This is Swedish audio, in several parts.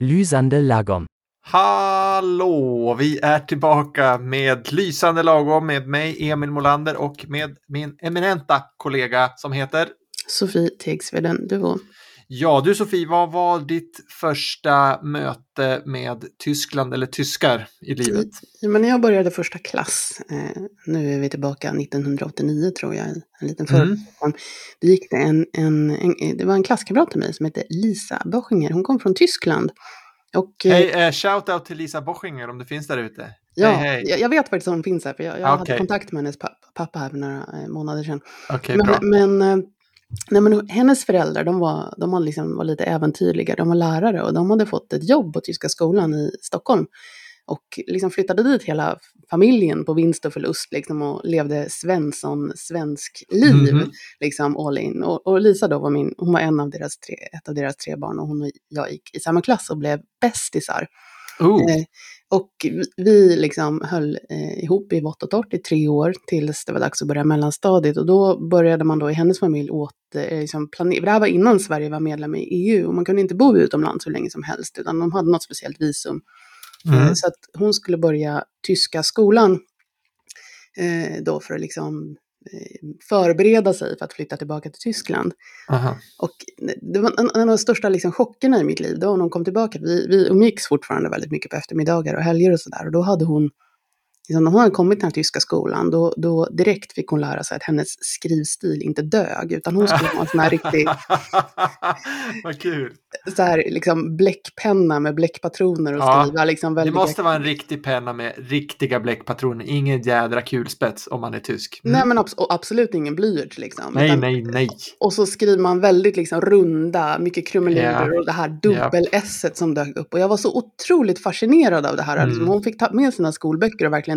Lysande lagom. Hallå! Vi är tillbaka med Lysande lagom med mig, Emil Molander och med min eminenta kollega som heter Sofie Tegsveden Duo. Ja, du Sofie, vad var ditt första möte med Tyskland eller tyskar i livet? Ja, men jag började första klass, eh, nu är vi tillbaka 1989 tror jag, en liten Mm. förutsättning. Då gick det en, en, en, det var en klasskamrat till mig som hette Lisa Böchinger. Hon kom från Tyskland. Och, eh, Hej, eh, shout out till Lisa Bochinger om du finns där ute. ja, hej, hej. Jag, jag vet faktiskt att hon finns här, för jag, jag Okej. hade kontakt med hennes pappa, pappa här för några eh, månader sedan. Bra. Men, men, eh, nej, men hennes föräldrar, de, var, de var, liksom, var lite äventyrliga. De var lärare och de hade fått ett jobb på Tyska skolan i Stockholm. Och liksom flyttade dit hela familjen på vinst och förlust liksom, och levde Svensson, svensk liv, Mhm. liksom all in. Och, och Lisa då var min, hon var en av deras tre, ett av deras tre barn och hon och jag gick i samma klass och blev bästisar. Oh, Eh, och vi, liksom höll eh, ihop i vått och torrt i tre år tills det var dags att börja mellanstadiet. Och då började man då i hennes familj åt, eh, liksom planera, det här var innan Sverige var medlem i EU och man kunde inte bo utomlands hur länge som helst utan de hade något speciellt visum. Eh, mm. Så att hon skulle börja tyska skolan eh, då för att liksom eh, förbereda sig för att flytta tillbaka till Tyskland. Aha. Och det var en, en av de största liksom, chockerna i mitt liv, när hon kom tillbaka. Vi, vi umgicks fortfarande väldigt mycket på eftermiddagar och helger och sådär. Och då hade hon, liksom, när hon hade kommit till den här tyska skolan, då, då direkt fick hon lära sig att hennes skrivstil inte dög, utan hon skulle ha en sån här riktig Vad kul. så här, liksom, bläckpenna med bläckpatroner och Ja, skriva. Liksom, Det väldigt måste vara en riktig penna med riktiga bläckpatroner. Ingen jädra kulspets om man är tysk. Mm. Nej, men abs- absolut ingen blyerts liksom. nej, utan- nej, nej. Och så skriver man väldigt liksom runda, mycket krumelurer Ja. och det här dubbel-S som dök upp. Och jag var så otroligt fascinerad av det här. Mm. Liksom, hon fick ta med sina skolböcker och verkligen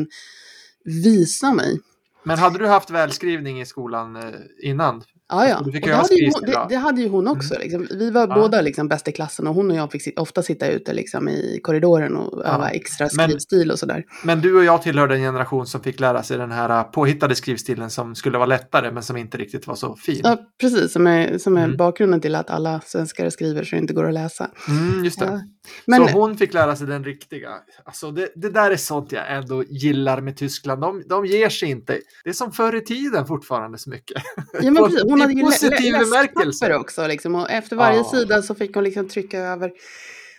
visa mig. Men hade du haft välskrivning i skolan eh, innan? Ja, ja. Alltså, det, ha hade ju, hon- det, det hade ju hon också. Liksom. Vi var Ja. båda liksom bäst i klassen och hon och jag fick ofta sitta ute liksom, i korridoren och Ja. öva extra Men- skrivstil och sådär. Men du och jag tillhörde en generation som fick lära sig den här eh, påhittade skrivstilen som skulle vara lättare men som inte riktigt var så fin. Ja, precis. Som är, som är Mm. bakgrunden till att alla svenskar skriver så det inte går att läsa. Mm, just det. Ja. Men, Så hon fick lära sig den riktiga. Alltså det, det där är sånt jag ändå gillar med Tyskland. De, de ger sig inte. Det är som förr i tiden fortfarande så mycket. Ja, men precis. Hon hade ju positiv bemärkelse. också. Liksom, och efter varje Ja. sida så fick hon liksom trycka över.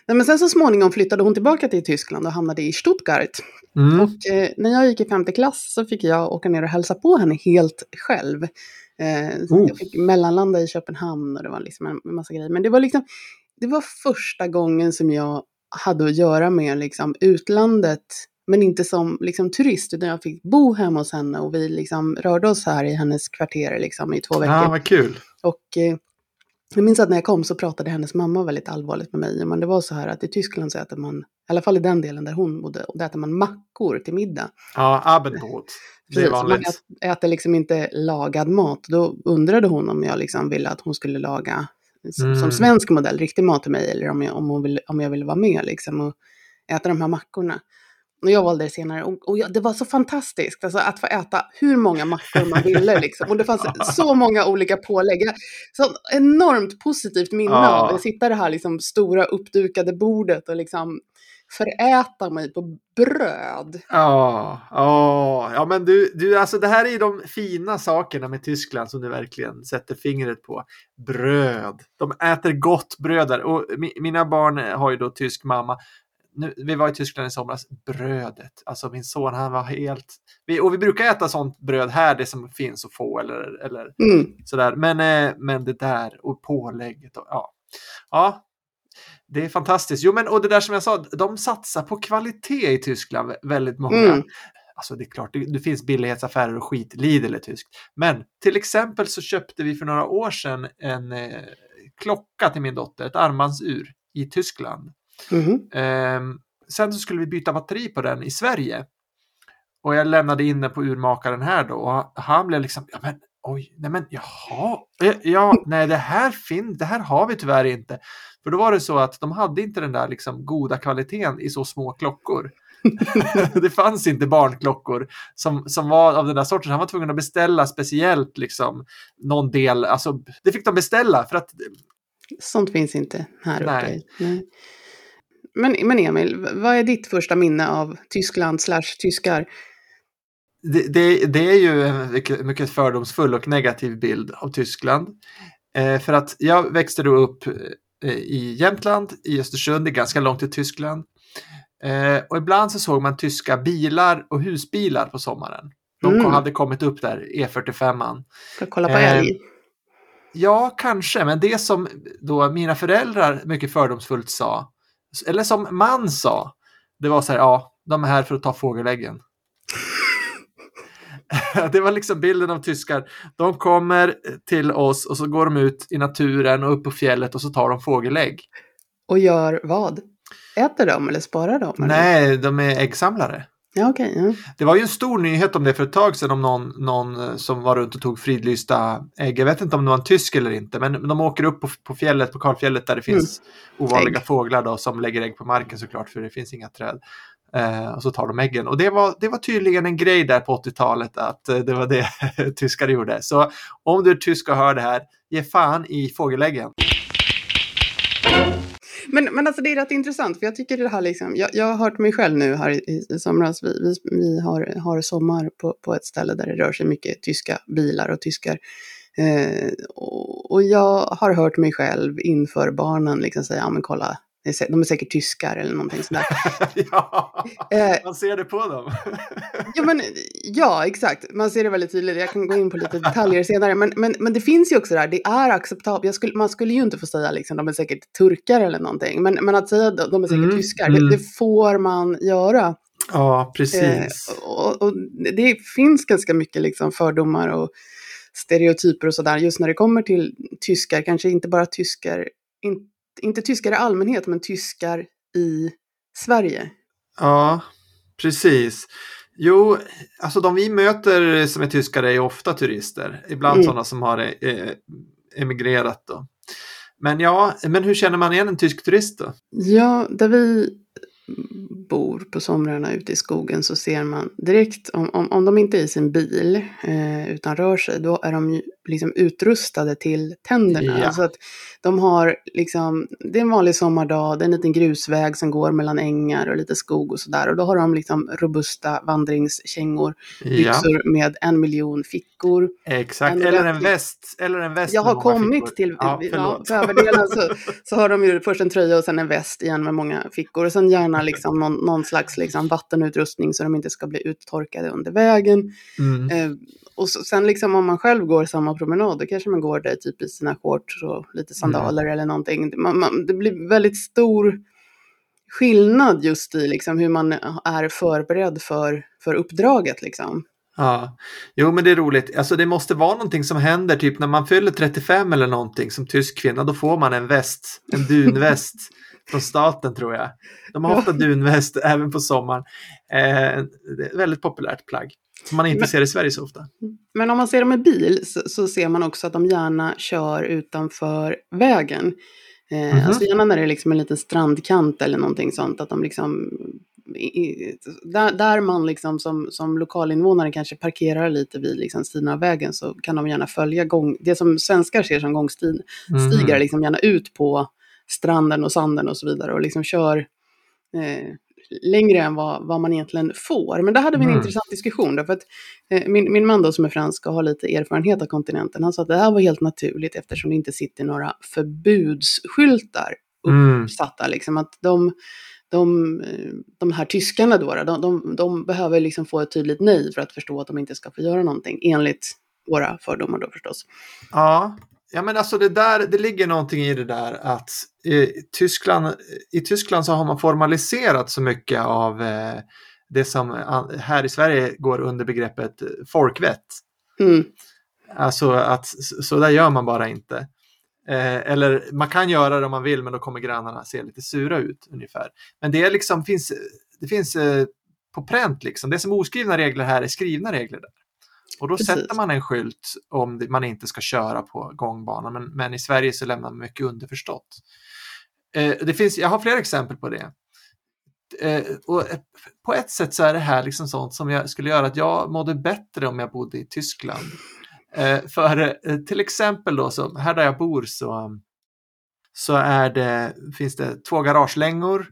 Nej, men sen så småningom flyttade hon tillbaka till Tyskland och hamnade i Stuttgart. Mm. Och eh, när jag gick i femte klass så fick jag åka ner och hälsa på henne helt själv. Eh, Oh. Jag fick mellanlanda i Köpenhamn och det var liksom en massa grejer. Men det var liksom, det var första gången som jag hade att göra med liksom utlandet. Men inte som liksom, turist, utan jag fick bo hemma hos henne och vi liksom rörde oss här i hennes kvarter liksom, i två veckor. Ja, vad kul. Och eh, jag minns att när jag kom så pratade hennes mamma väldigt allvarligt med mig. Men det var så här att i Tyskland så äter man, i alla fall i den delen där hon bodde, och där äter man mackor till middag. Ja, Abendbrot. Det är man vanligt. ät- äter liksom inte lagad mat. Då undrade hon om jag liksom ville att hon skulle laga som, Mm. som svensk modell, riktig mat till mig. Eller om jag, om hon ville, om jag ville vara med liksom och äta de här mackorna. Och jag valde det senare. Och, och jag, det var så fantastiskt alltså, att få äta hur många mackor man ville. Liksom. Och det fanns så många olika pålägg. Så enormt positivt minne av att sitta det här liksom, stora uppdukade bordet och liksom föräta mig på bröd. Ja, ja, ja, men du, du, alltså det här är ju de fina sakerna med Tyskland som du verkligen sätter fingret på. Bröd. De äter gott bröd där. Och mi, mina barn har ju då tysk mamma. Nu, vi var i Tyskland i somras. Brödet. Alltså min son, han var helt... Vi, och vi brukar äta sånt bröd här, det som finns att få eller, eller Mm. sådär. Men, eh, men det där och pålägget. Och, ja. ja, det är fantastiskt. Jo, men och det där som jag sa, de satsar på kvalitet i Tyskland, vä- väldigt många. Mm. Alltså det är klart, det, det finns billighetsaffärer och skit, Lidl är tyskt. Men till exempel så köpte vi för några år sedan en eh, klocka till min dotter, ett armbandsur i Tyskland. Mhm. Ehm, sen så skulle vi byta batteri på den i Sverige. Och jag lämnade in den på urmakaren här då och han blev liksom, ja men oj, nej men jaha, Eh, ja, nej det här finns, det här har vi tyvärr inte. För då var det så att de hade inte den där liksom goda kvaliteten i så små klockor. det fanns inte barnklockor som, som var av den där sorten. Han var tvungen att beställa speciellt liksom någon del. Alltså, det fick de beställa för att Sånt finns inte här uppe. Nej. Nej. Men, men Emil, vad är ditt första minne av Tyskland slash tyskar? Det, det, det är ju en mycket, mycket fördomsfull och negativ bild av Tyskland. Eh, för att jag växte då upp eh, i Jämtland, i Östersund, det är ganska långt till Tyskland. Eh, och ibland så såg man tyska bilar och husbilar på sommaren. De Mm. hade kommit upp där, E45. För kolla på Eh, älg? Ja, kanske, men det som då mina föräldrar mycket fördomsfullt sa, eller som man sa, det var så här, ja, de är här för att ta fågeläggen. Det var liksom bilden av tyskar. De kommer till oss och så går de ut i naturen och upp på fjället och så tar de fågelägg. Och gör vad? Äter de eller sparar de? eller? Nej, de är äggsamlare. Ja, okej. ja. Det var ju en stor nyhet om det för ett tag sedan om någon, någon eh, som var runt och tog fridlysta ägg. Jag vet inte om det var en tysk eller inte, men de åker upp på, på fjället, på kalfjället där det finns ovanliga Ägg. fåglar då, som lägger ägg på marken såklart, för det finns inga träd. Eh, och så tar de äggen. Och det var, det var tydligen en grej där på 80-talet att eh, det var det tyskar gjorde. Så om du är tysk och hör det här, ge fan i fågeläggen. Men, men alltså det är rätt intressant, för jag tycker det här liksom, jag, jag har hört mig själv nu här i, i somras, vi, vi, vi har, har sommar på, på ett ställe där det rör sig mycket tyska bilar och tyskar. Eh, och, och jag har hört mig själv inför barnen liksom säga, ja men kolla, de är säkert tyskar eller någonting sådär. ja, Eh, man ser det på dem. Ja, men, ja, exakt. Man ser det väldigt tydligt. Jag kan gå in på lite detaljer senare. Men, men, men det finns ju också där, det är acceptabelt. Skulle, man skulle ju inte få säga liksom, de är säkert turkar eller någonting. Men, men att säga att de är säkert Mm, tyskar, mm. det, det får man göra. ja, precis. Eh, och, och det finns ganska mycket liksom, fördomar och stereotyper och sådär. Just när det kommer till tyskar, kanske inte bara tyskar, in, inte tyskar i allmänhet, men tyskar i Sverige. Ja, precis. Jo, alltså de vi möter som är tyskar är ofta turister. Ibland Mm. sådana som har eh, emigrerat då. Men ja, men hur känner man igen en tysk turist då? Ja, där vi bor på somrarna ute i skogen så ser man direkt om, om, om de inte är i sin bil eh, utan rör sig, då är de ju liksom utrustade till tänderna. Ja. Alltså att de har liksom, det är en vanlig sommardag, det är en liten grusväg som går mellan ängar och lite skog och sådär. Och då har de liksom robusta vandringskängor, Ja, byxor med en miljon fickor. exakt. En Eller en väst. Eller en väst Jag har kommit fickor. till, Ja, ja, överdelen så, så har de ju först en tröja och sen en väst igen med många fickor. Och sen gärna liksom någon, någon slags liksom vattenutrustning så de inte ska bli uttorkade under vägen. Mm. Eh, och så, sen liksom om man själv går samma promenad, då kanske man går där typ i sina shorts och lite sandaler eller någonting. Man, man, det blir väldigt stor skillnad just i liksom hur man är förberedd för, för uppdraget liksom. Ja, jo men det är roligt. Alltså det måste vara någonting som händer typ när man fyller 35 eller någonting som tysk kvinna. Då får man en väst, en dunväst från staten tror jag. De har ofta dunväst även på sommaren. Eh, det är ett väldigt populärt plagg som man inte Men- ser i Sverige så ofta. Men om man ser dem i bil så, så ser man också att de gärna kör utanför vägen. Eh, Mhm. Alltså gärna när det är liksom en liten strandkant eller någonting sånt. Att de liksom, i, där, där man liksom som, som lokalinvånare kanske parkerar lite vid liksom sidan av vägen så kan de gärna följa gång, det som svenskar ser som gångstigar, Mhm. liksom gärna ut på stranden och sanden och så vidare och liksom kör eh, längre än vad, vad man egentligen får. Men där hade vi en Mm. intressant diskussion. Därför att, eh, min, min man då som är fransk och har lite erfarenhet av kontinenten, han sa att det här var helt naturligt eftersom det inte sitter några förbudsskyltar Mm. uppsatta. Liksom, att de, de, eh, de här tyskarna då, de, de, de behöver liksom få ett tydligt nej för att förstå att de inte ska få göra någonting, enligt våra fördomar då förstås. Ja, ja men alltså det där, det ligger någonting i det där att i Tyskland, i Tyskland så har man formaliserat så mycket av eh, det som eh, här i Sverige går under begreppet folkvett. Mm. Alltså att så så där gör man bara inte. Eh, eller man kan göra det om man vill men då kommer grannarna se lite sura ut ungefär. Men det är liksom, finns, det finns eh, på pränt liksom. Det som är oskrivna regler här är skrivna regler där. Och då Precis. sätter man en skylt om man inte ska köra på gångbanan. Men, men i Sverige så lämnar man mycket underförstått. Eh, det finns, jag har flera exempel på det. Eh, och på ett sätt så är det här liksom sånt som jag skulle göra att jag mådde bättre om jag bodde i Tyskland. Eh, för eh, till exempel då, så här där jag bor så, så är det, finns det två garagelängor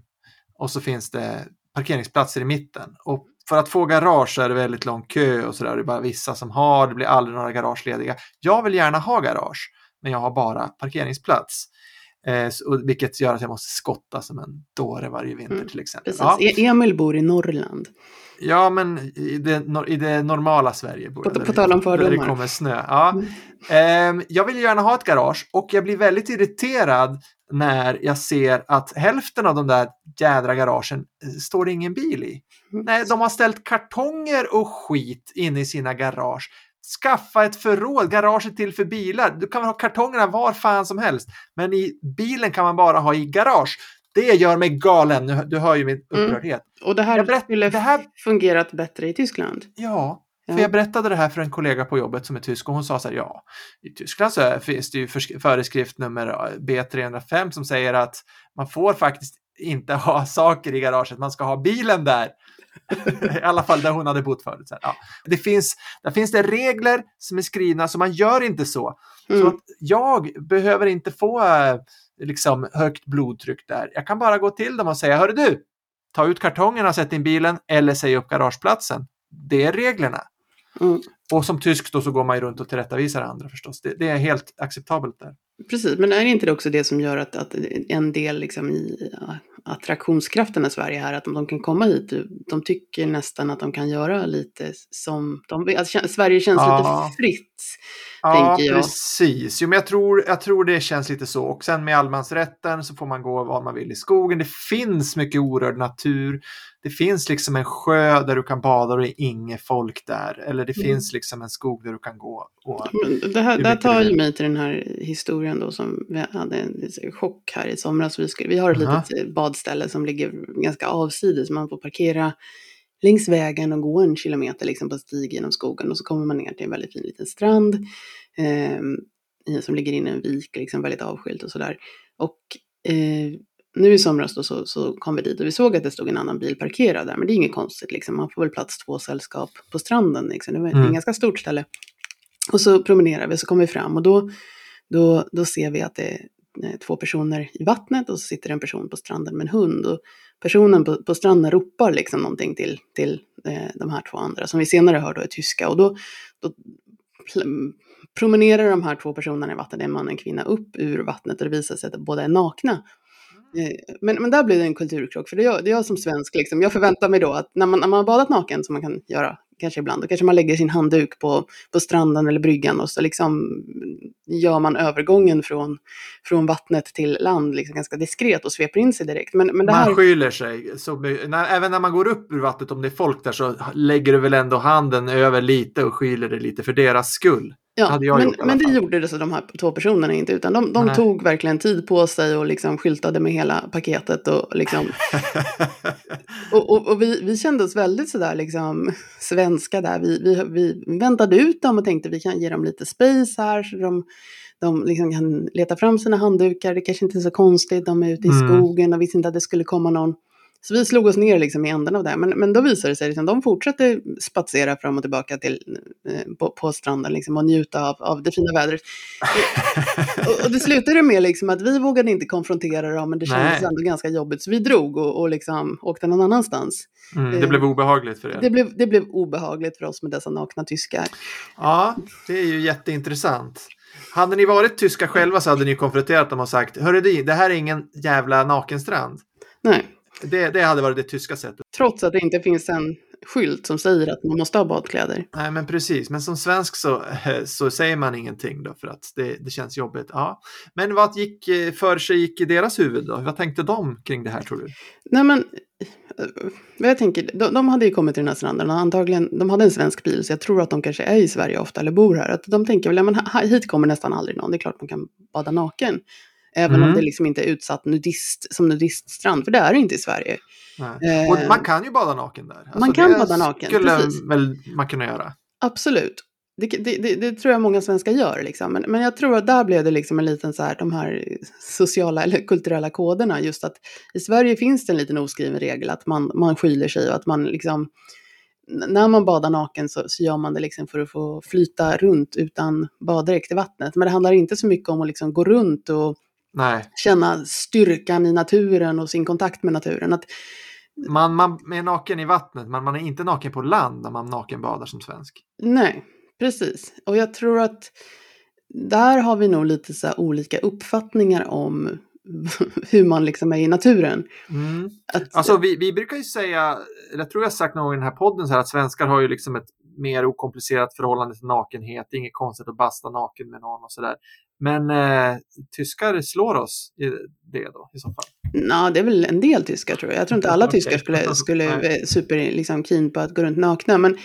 och så finns det parkeringsplatser i mitten. Och för att få garage är det väldigt lång kö och sådär. Det är bara vissa som har, det blir aldrig några garage lediga. Jag vill gärna ha garage, men jag har bara parkeringsplats. Eh, vilket gör att jag måste skotta som en dåre varje vinter Mm, till exempel. Ja, E- Emil bor i Norrland. ja, men i det, i det normala Sverige. Bor På- jag, på tal om Där det fördomar. kommer snö. Ja. Mm. Ehm, jag vill gärna ha ett garage och jag blir väldigt irriterad när jag ser att hälften av de där jädra garagen eh, står det ingen bil i. Mm. Nej, de har ställt kartonger och skit inne i sina garage. Skaffa ett förråd, garaget till för bilar. Du kan ha kartongerna var fan som helst. Men i bilen kan man bara ha i garage. Det gör mig galen. Du hör ju min Mm. upprördhet. Och det här berätt- skulle det här- fungerat bättre i Tyskland. Ja, för Ja. jag berättade det här för en kollega på jobbet som är tysk och hon sa så här, ja, i Tyskland så finns det ju föreskrift nummer eh, B305 som säger att man får faktiskt inte ha saker i garaget, man ska ha bilen där. I alla fall där hon hade bott förut. Så här, ja. det finns, där finns det regler som är skrivna så man gör inte så. Så Mm. att jag behöver inte få eh, liksom, högt blodtryck där. Jag kan bara gå till dem och säga, hörru du, ta ut kartongerna och sätt in bilen eller säg upp garageplatsen. Det är reglerna. Mm. Och som tysk då så går man ju runt och tillrättavisar andra förstås. Det, det är helt acceptabelt där. Precis, men är det inte det också det som gör att, att en del liksom i attraktionskraften i Sverige här, att de kan komma hit, de tycker nästan att de kan göra lite som de vill. Alltså, Sverige känns Ja. lite fritt. Ja, precis. Jo, men jag tror, jag tror det känns lite så. Och sen med allemansrätten så får man gå var man vill i skogen. Det finns mycket orörd natur. Det finns liksom en sjö där du kan bada och det är inget folk där. Eller det Mm. finns liksom en skog där du kan gå. Och... Men det här, det här tar ju mig till den här historien då som vi hade en chock här i somras. Vi, skulle, vi har ett Aha. litet badställe som ligger ganska avsides. Man får parkera längs vägen och gå en kilometer liksom på stig genom skogen och så kommer man ner till en väldigt fin liten strand eh, som ligger inne i en vik, liksom väldigt avskilt och sådär. Och eh, nu i somras då så, så kom vi dit och vi såg att det stod en annan bil parkerad där, men det är inget konstigt liksom. Man får väl plats två sällskap på stranden liksom. Det var Mm. ett ganska stort ställe. Och så promenerar vi, så kommer vi fram och då, då, då ser vi att det är eh, två personer i vattnet och så sitter en person på stranden med en hund. Och personen på, på stranden ropar liksom någonting till, till eh, de här två andra som vi senare hör då är tyska. Och då, då promenerar de här två personerna i vattnet, en man och en kvinna, upp ur vattnet och det visar sig att båda är nakna. Eh, men, men där blir det en kulturkrock, för det är jag, det är jag som svensk, liksom, jag förväntar mig då att när man, när man har badat naken, som man kan göra kanske ibland, då kanske man lägger sin handduk på, på stranden eller bryggan och så liksom gör man övergången från, från vattnet till land liksom ganska diskret och sveper in sig direkt. Men, men här... Man skyller sig. Så, när, även när man går upp ur vattnet, om det är folk där, så lägger du väl ändå handen över lite och skyller dig lite för deras skull. Ja, men, gjort men det gjorde det så de här två personerna inte, utan de, de tog verkligen tid på sig och liksom skyltade med hela paketet och liksom Och, och, och vi, vi kände oss väldigt sådär liksom svenska där. Vi, vi, vi väntade ut dem och tänkte vi kan ge dem lite space här så de, de liksom kan leta fram sina handdukar. Det kanske inte är så konstigt, de är ute i Mm. skogen och visste inte att det skulle komma någon. Så vi slog oss ner liksom i änden av det. Men, men då visade det sig att liksom, de fortsatte spatsera fram och tillbaka till, eh, på, på stranden liksom, och njuta av, av det fina vädret. och, och det slutade med liksom att vi vågade inte konfrontera dem, men det kändes Nej. ändå ganska jobbigt. Så vi drog och, och liksom åkte någon annanstans. Mm, det blev obehagligt för er. Det blev, det blev obehagligt för oss med dessa nakna tyskar. Ja, det är ju jätteintressant. Hade ni varit tyska själva så hade ni konfronterat dem och sagt Hörru det här är ingen jävla nakenstrand. Nej, Det, det hade varit det tyska sättet. trots att det inte finns en skylt som säger att man måste ha badkläder. Nej, men precis. Men som svensk så, så säger man ingenting då för att det, det känns jobbigt. Ja. Men vad gick eh, för sig gick i deras huvud då? Vad tänkte de kring det här tror du? Nej men, eh, jag tänker, de, de hade ju kommit till den här stranden och antagligen, de hade en svensk bil så jag tror att de kanske är i Sverige ofta eller bor här. Att de tänker väl, ja men hit kommer nästan aldrig någon, det är klart man kan bada naken. Även Mm. om det liksom inte är utsatt nudist, som nudiststrand, för det är det inte i Sverige. Eh, man kan ju bada naken där. Alltså, man kan bada naken, skulle precis. väl man kunna göra. Absolut. Det, det, det, det tror jag många svenskar gör, liksom. men, men jag tror att där blev det liksom en liten så här, de här sociala eller kulturella koderna. Just att i Sverige finns det en liten oskriven regel att man, man skyler sig och att man liksom, när man badar naken så, så gör man det liksom för att få flyta runt utan baddräkt i vattnet. Men det handlar inte så mycket om att liksom gå runt och Nej. känna styrkan i naturen och sin kontakt med naturen. Att, Man, man är naken i vattnet, men man är inte naken på land när man nakenbadar som svensk. nej, precis. Och jag tror att där har vi nog lite så olika uppfattningar om hur man liksom är i naturen. Mm. Att, Alltså vi, vi brukar ju säga, eller jag tror jag sagt någon gång i den här podden så här, att svenskar har ju liksom ett mer okomplicerat förhållande till nakenhet. Det är inget konstigt att basta naken med någon och sådär. Men eh, tyskar slår oss i det då i så fall. Ja, det är väl en del tyskar tror jag. Jag tror inte alla Okej. tyskar skulle, skulle vara super liksom, keen på att gå runt nakna. Men,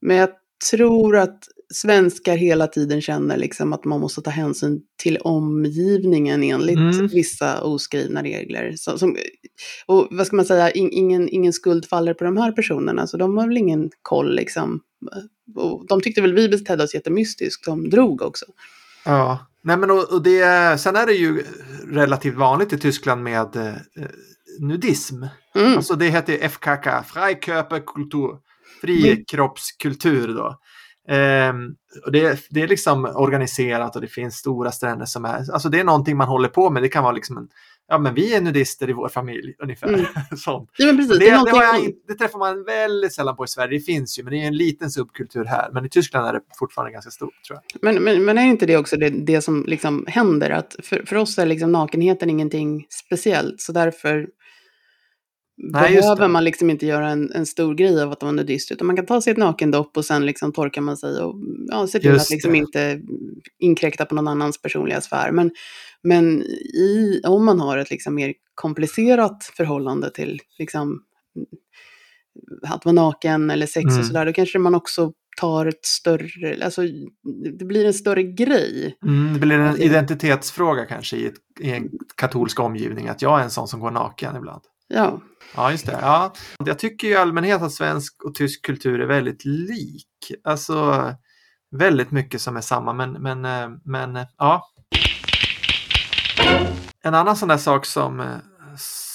men jag tror att svenskar hela tiden känner liksom att man måste ta hänsyn till omgivningen enligt Mm. vissa oskrivna regler. Så, som, och vad ska man säga, in, ingen, ingen skuld faller på de här personerna, så de har väl ingen koll liksom. Och de tyckte väl vi betedde oss jättemystiskt, de drog också. Ja. Nej, men och, och det, sen är det ju relativt vanligt i Tyskland med eh, nudism. Mm. Alltså det heter FKK, Freikörperkultur, fri Mm. kroppskultur då. Ehm, och det, det är liksom organiserat och det finns stora stränder som är, alltså det är någonting man håller på med. Det kan vara liksom en, ja men vi är nudister i vår familj ungefär. Mm. Sånt. Ja, men precis. Det, Det, det, jag, det träffar man väldigt sällan på i Sverige. Det finns ju, men det är en liten subkultur här. Men i Tyskland är det fortfarande ganska stort tror jag. Men, men, men är inte det också det, det som liksom händer? Att för, för oss är liksom nakenheten ingenting speciellt, så därför Nej, behöver man liksom inte göra en, en stor grej av att vara nudist, utan man kan ta sig ett nakendopp och sen liksom torkar man sig och ja, ser till att liksom inte inkräkta på någon annans personliga sfär. Men, men i, om man har ett liksom mer komplicerat förhållande till liksom, att vara naken eller sex Mm. och sådär, då kanske man också tar ett större, alltså det blir en större grej. Mm, det blir en identitetsfråga kanske i, ett, i en katolsk omgivning. Att jag är en sån som går naken ibland. Ja, Ja, just det. Ja. Jag tycker i allmänhet att svensk och tysk kultur är väldigt lik. Alltså väldigt mycket som är samma, men, men, eh, men eh, ja. En annan sån där sak som eh,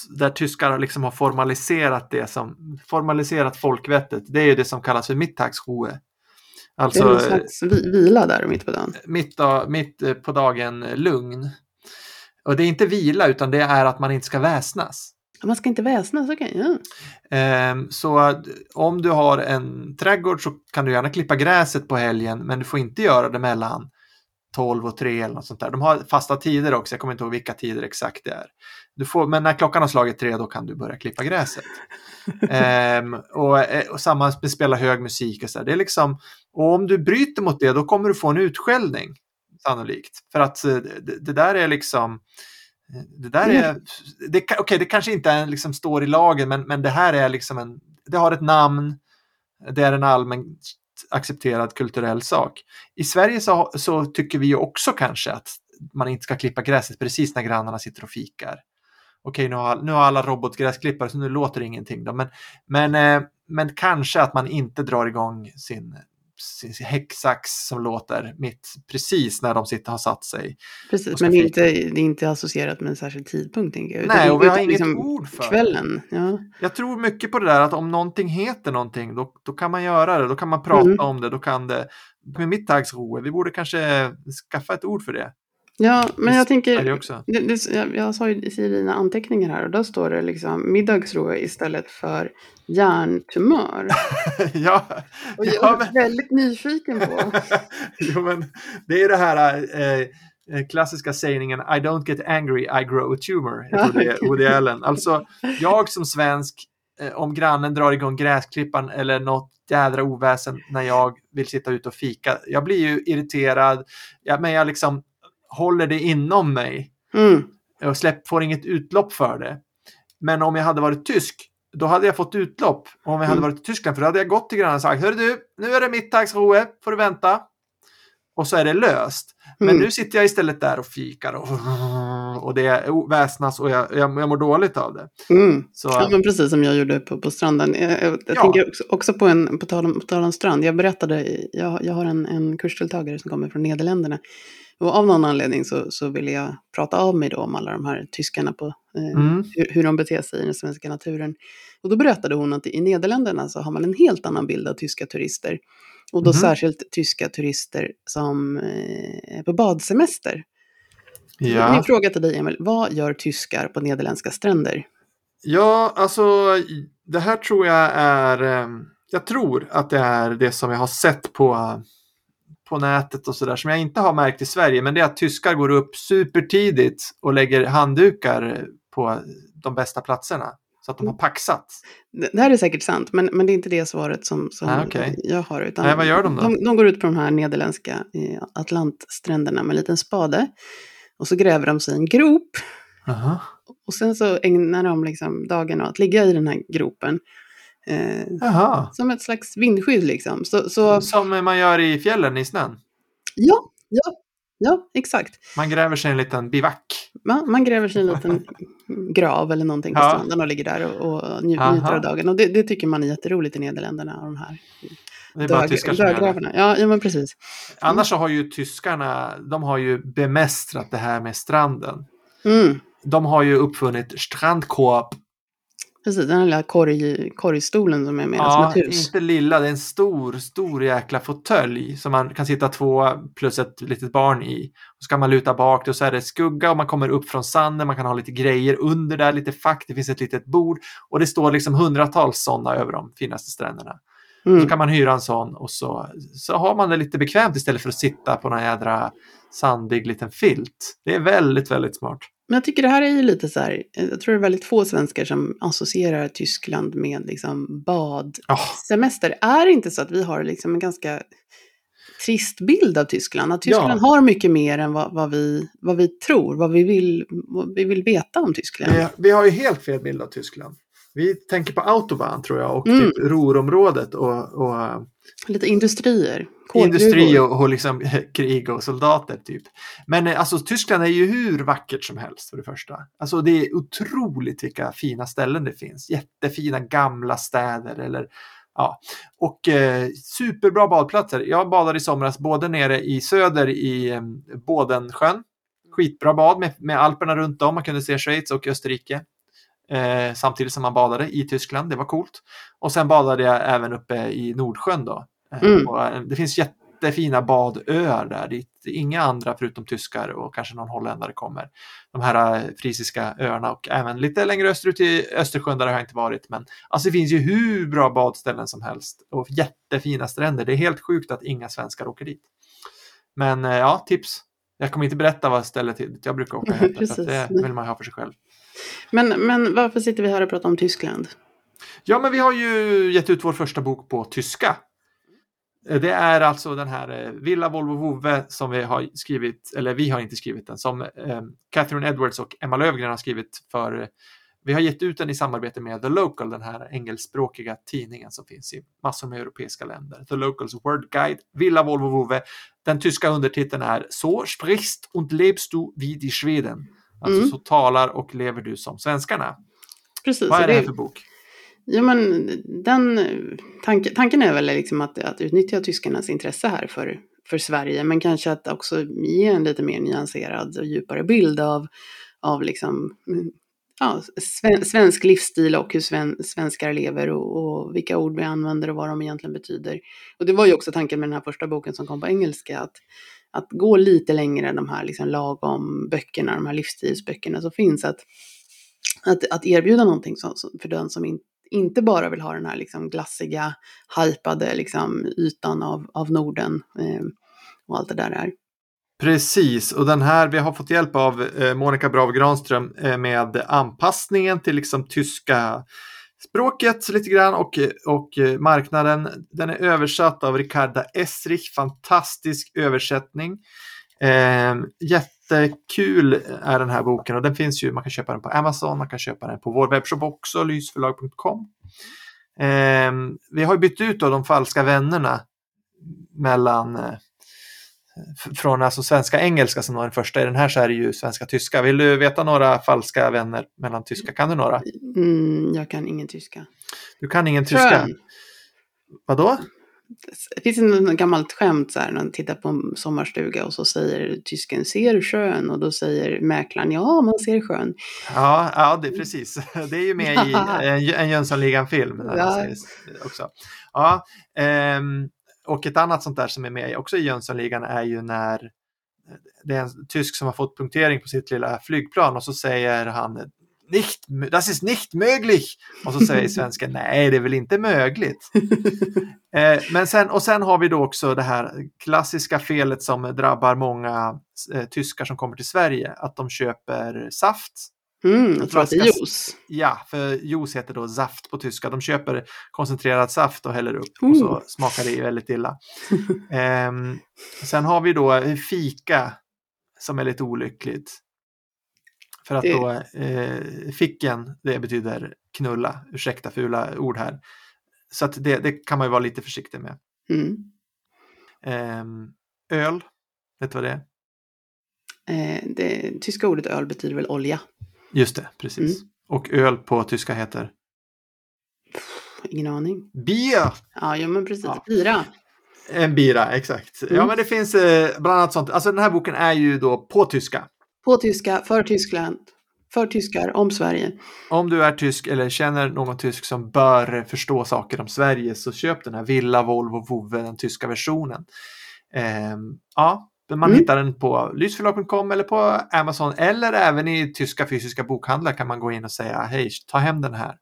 där tyskar liksom har formaliserat det som formaliserat folkvettet, det är ju det som kallas för Mittagsruhe. det Alltså är någon slags vi, vila där mitt på dagen. mitt, mitt på dagen lugn. Och det är inte vila utan det är att man inte ska väsnas. Man ska inte väsnas, okej. ja. Ehm, Så om du har en trädgård så kan du gärna klippa gräset på helgen men du får inte göra det mellan 12 och 3 eller något sånt där. De har fasta tider också, jag kommer inte ihåg vilka tider exakt det är. Du får, men när klockan har slagit tre då kan du börja klippa gräset. Ehm, och, eh, och samma med spela hög musik och så där. Det är liksom, och om du bryter mot det då kommer du få en utskällning sannolikt. För att eh, det, det där är liksom det där är, det, ka- okej det kanske inte är, liksom står i lagen men, men det här är liksom en, det har ett namn, det är en allmänt accepterad kulturell sak. I Sverige så, så tycker vi ju också kanske att man inte ska klippa gräset precis när grannarna sitter och fikar. Okej, nu har, nu har alla robotgräsklippare så nu låter det ingenting. Då. Men, men, eh, men kanske att man inte drar igång sin häcksax som låter mitt precis när de sitter har satt sig. Precis, men det är, inte, det är inte associerat med en särskild tidpunkt, tänker jag. Nej, och vi har utan inget liksom ord för. Kvällen, ja. Jag tror mycket på det där att om någonting heter någonting då, då kan man göra det, då kan man prata Mm. om det, då kan det med mittagsroe, vi borde kanske skaffa ett ord för det. Ja, men jag tänker, det, det, jag, jag sa ju i dina anteckningar här och då står det liksom middagsro istället för hjärntumör. ja, Och jag ja, är men, väldigt nyfiken på. jo, men det är det här eh, eh, klassiska sägningen I don't get angry, I grow a tumor. Jag tror det är Woody Allen. Alltså, jag som svensk, eh, om grannen drar igång gräsklippan eller något jädra oväsen när jag vill sitta ute och fika. Jag blir ju irriterad, ja, men jag liksom håller det inom mig Mm, och släpp, får inget utlopp för det. Men om jag hade varit tysk, då hade jag fått utlopp. Om jag hade Mm. varit i Tyskland, för då hade jag gått till grannen och sagt, hör du, nu är det mittagsroe, får du vänta. Och så är det löst. Men Mm. nu sitter jag istället där och fikar och, och det väsnas och jag, jag, jag mår dåligt av det. Mm. Så, Ja, men precis som jag gjorde på, på stranden. Jag, jag, jag Ja. tänker också, också på, en, på, tal om, på tal om strand. Jag berättade, jag, jag har en, en kursdeltagare som kommer från Nederländerna. Och av någon anledning så, så ville jag prata av mig då om alla de här tyskarna på eh, mm, hur, hur de beter sig i den svenska naturen. Och då berättade hon att i Nederländerna så har man en helt annan bild av tyska turister. Och då Mhm. särskilt tyska turister som eh, är på badsemester. ja. Min fråga till dig Emil, vad gör tyskar på nederländska stränder? ja, alltså det här tror jag är, eh, jag tror att det är det som jag har sett på, på nätet och sådär som jag inte har märkt i Sverige. Men det är att tyskar går upp supertidigt och lägger handdukar på de bästa platserna. Så att de har paxat. Det här är säkert sant, men, men det är inte det svaret som, som Ah, okej. jag har. Utan Nej, vad gör de då? De, de går ut på de här nederländska eh, Atlantstränderna med en liten spade. Och så gräver de sig en grop. Aha. Och sen så ägnar de liksom dagen åt att ligga i den här gropen. Eh, som ett slags vindskydd liksom. Så, så Som man gör i fjällen i snön. ja, ja, ja, exakt. Man gräver sig en liten bivack. Man, man gräver sig en liten grav eller någonting på Ja. stranden och ligger där och, och nju, Aha. njuter av dagen. Och det, det tycker man är jätteroligt i Nederländerna, de här Det är bara tyskar som gör det. Ja, ja, men precis. Annars så har ju tyskarna, de har ju bemästrat det här med stranden. Mm. De har ju uppfunnit strandkorp. Precis, den lilla korg, korgstolen som är mer som Ja, ett hus. inte lilla, det är en stor, stor jäkla fåtölj som man kan sitta två plus ett litet barn i. Och så kan man luta bak och så är det skugga och man kommer upp från sanden, man kan ha lite grejer under där, lite fack, det finns ett litet bord och det står liksom hundratals sådana över de finaste stränderna. Så Mm. kan man hyra en sån och så, så har man det lite bekvämt istället för att sitta på någon jädra sandig liten filt. Det är väldigt, väldigt smart. Men jag tycker det här är ju lite så här, eh, jag tror det är väldigt få svenskar som associerar Tyskland med liksom bad. Ja, Semester, är det inte så att vi har liksom en ganska trist bild av Tyskland? Att Tyskland Ja. har mycket mer än vad, vad, vi, vad vi tror, vad vi, vill, vad vi vill veta om Tyskland. vi, vi har ju helt fel bild av Tyskland. Vi tänker på autobahn tror jag och Mm. typ Ruhrområdet och, och eh, Lite industrier, industri och, och liksom krig och soldater typ. Men eh, alltså Tyskland är ju hur vackert som helst för det första. Alltså det är otroligt vilka fina ställen det finns. Jättefina gamla städer eller ja. Och eh, superbra badplatser. Jag badade i somras både nere i söder i eh, Bådensjön. Skitbra bad med, med Alperna runt om. Man kunde se Schweiz och Österrike. Eh, samtidigt som man badade i Tyskland. Det var coolt. Och sen badade jag även uppe i Nordsjön då. Eh, Mm. eh, det finns jättefina badöar där dit inga andra förutom tyskar och kanske någon holländare kommer. De här eh, frisiska öarna och även lite längre österut i Östersjön där har jag inte varit. Men alltså det finns ju hur bra badställen som helst och jättefina stränder. Det är helt sjukt att inga svenskar åker dit. Men ja, tips. Jag kommer inte berätta vad stället dit jag brukar åka att det vill man ha för sig själv. Men, men varför sitter vi här och pratar om Tyskland? Ja, men vi har ju gett ut vår första bok på tyska. Eh, det är alltså den här eh, Villa Volvo Vove som vi har skrivit, eller vi har inte skrivit den, som eh, Catherine Edwards och Emma Lövgren har skrivit för vi har gett ut den i samarbete med The Local, den här engelskspråkiga tidningen som finns i massor med europeiska länder. The Locals Word Guide, Villa Volvo Vove. Den tyska undertiteln är Så sprichst und lebst du wie die Schweden. Alltså Mm. så talar och lever du som svenskarna. Precis, Vad är det här för bok? Ja, men den tanke, tanken är väl liksom att, att utnyttja tyskarnas intresse här för, för Sverige, men kanske att också ge en lite mer nyanserad och djupare bild av, av liksom, ja, sven, svensk livsstil och hur sven, svenskar lever och, och vilka ord vi använder och vad de egentligen betyder. Och det var ju också tanken med den här första boken som kom på engelska, att, att gå lite längre än de här liksom lagom böckerna, de här livsstilsböckerna som finns, att, att, att erbjuda någonting som, som, för den som inte inte bara vill ha den här liksom glassiga, hypade liksom ytan av, av Norden eh, och allt det där är. Precis, och den här, vi har fått hjälp av eh, Monica Brav Granström eh, med anpassningen till liksom tyska språket lite grann och, och eh, marknaden. Den är översatt av Ricarda Esrich, fantastisk översättning. Eh, jättekul är den här boken och den finns ju, man kan köpa den på Amazon, man kan köpa den på vår webbshop också, lysförlag.com. Eh, vi har bytt ut då de falska vännerna mellan eh, från alltså svenska engelska som var den första. I den här så är det ju svenska tyska. Vill du veta några falska vänner mellan tyska? Kan du några? Mm, jag kan ingen tyska. Du kan ingen tyska. Skön. Vadå? Det finns en gammalt skämt så här, när man tittar på en sommarstuga och så säger tysken ser sjön och då säger mäklaren ja, man ser sjön. Ja, ja det är precis. Det är ju med i en, Jönssonligan-film. Ja. Också. Ja, ehm, och ett annat sånt där som är med också i Jönssonligan är ju när det är en tysk som har fått punktering på sitt lilla flygplan och så säger han nicht, das ist nicht möglich. Och så säger svensken nej, det är väl inte möjligt. Eh, men sen, och sen har vi då också det här klassiska felet som drabbar många eh, tyskar som kommer till Sverige, att de köper saft Mm, Jag jag tror att det är juice. Ja, för juice heter då saft på tyska. De köper koncentrerad saft och häller upp och så Mm. smakar det väldigt illa. Ehm, sen har vi då fika som är lite olyckligt. För att då eh, ficken, det betyder knulla, ursäkta fula ord här. Så att det, det kan man ju vara lite försiktig med. Mm. Ehm, öl, vet du vad det är? Eh, det tyska ordet öl betyder väl olja? Just det, precis. Och öl på tyska heter Ingen aning. bier. Ja, ja men precis. Ja. Bira. En bira, exakt. Ja, Mm. men det finns eh, bland annat sånt. Alltså den här boken är ju då på tyska. På tyska, för Tyskland. För tyskar, om Sverige. Om du är tysk eller känner någon tysk som bör förstå saker om Sverige så köp den här Villa, Volvo, Vove, den tyska versionen. Ehm, ja, man Mm. hittar den på lysförlag.com eller på Amazon eller även i tyska fysiska bokhandlar kan man gå in och säga hej, ta hem den här.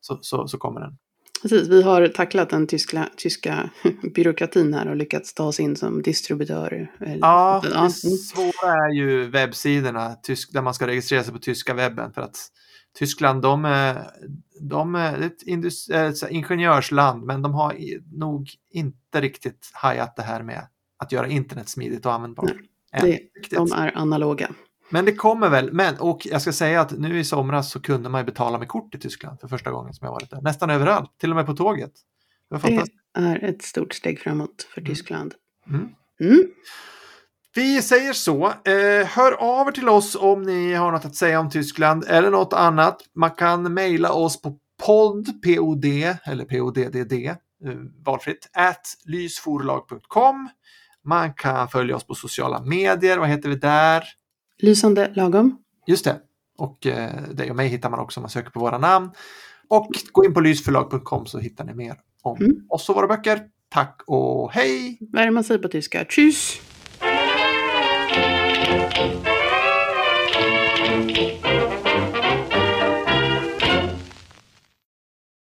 Så, så, så kommer den. Precis, vi har tacklat den tyska, tyska byråkratin här och lyckats ta oss in som distributör. Ja, det mm. svåra är ju webbsidorna tysk, där man ska registrera sig på tyska webben. För att Tyskland, de är, de är ett indus, ingenjörsland, men de har nog inte riktigt hajat det här med att göra internet smidigt och användbart. Nej, Än det-. De är analoga. Men det kommer väl, men och jag ska säga att nu i somras så kunde man ju betala med kort i Tyskland för första gången som jag varit där. Nästan överallt, till och med på tåget. Det Det är ett stort steg framåt för Mm. Tyskland. Mm. Mm. Vi säger så. Eh, hör av er till oss om ni har något att säga om Tyskland eller något annat. Man kan mejla oss på podd, pod, eller poddd, eh, valfritt, at lysforlag.com. Man kan följa oss på sociala medier. Vad heter vi där? Lysande lagom. Just det. Och eh, dig och mig hittar man också om man söker på våra namn. Och gå in på lysförlag.com så hittar ni mer om Mm. oss och våra böcker. Tack och hej! Vad är det man säger på tyska? Tschüss!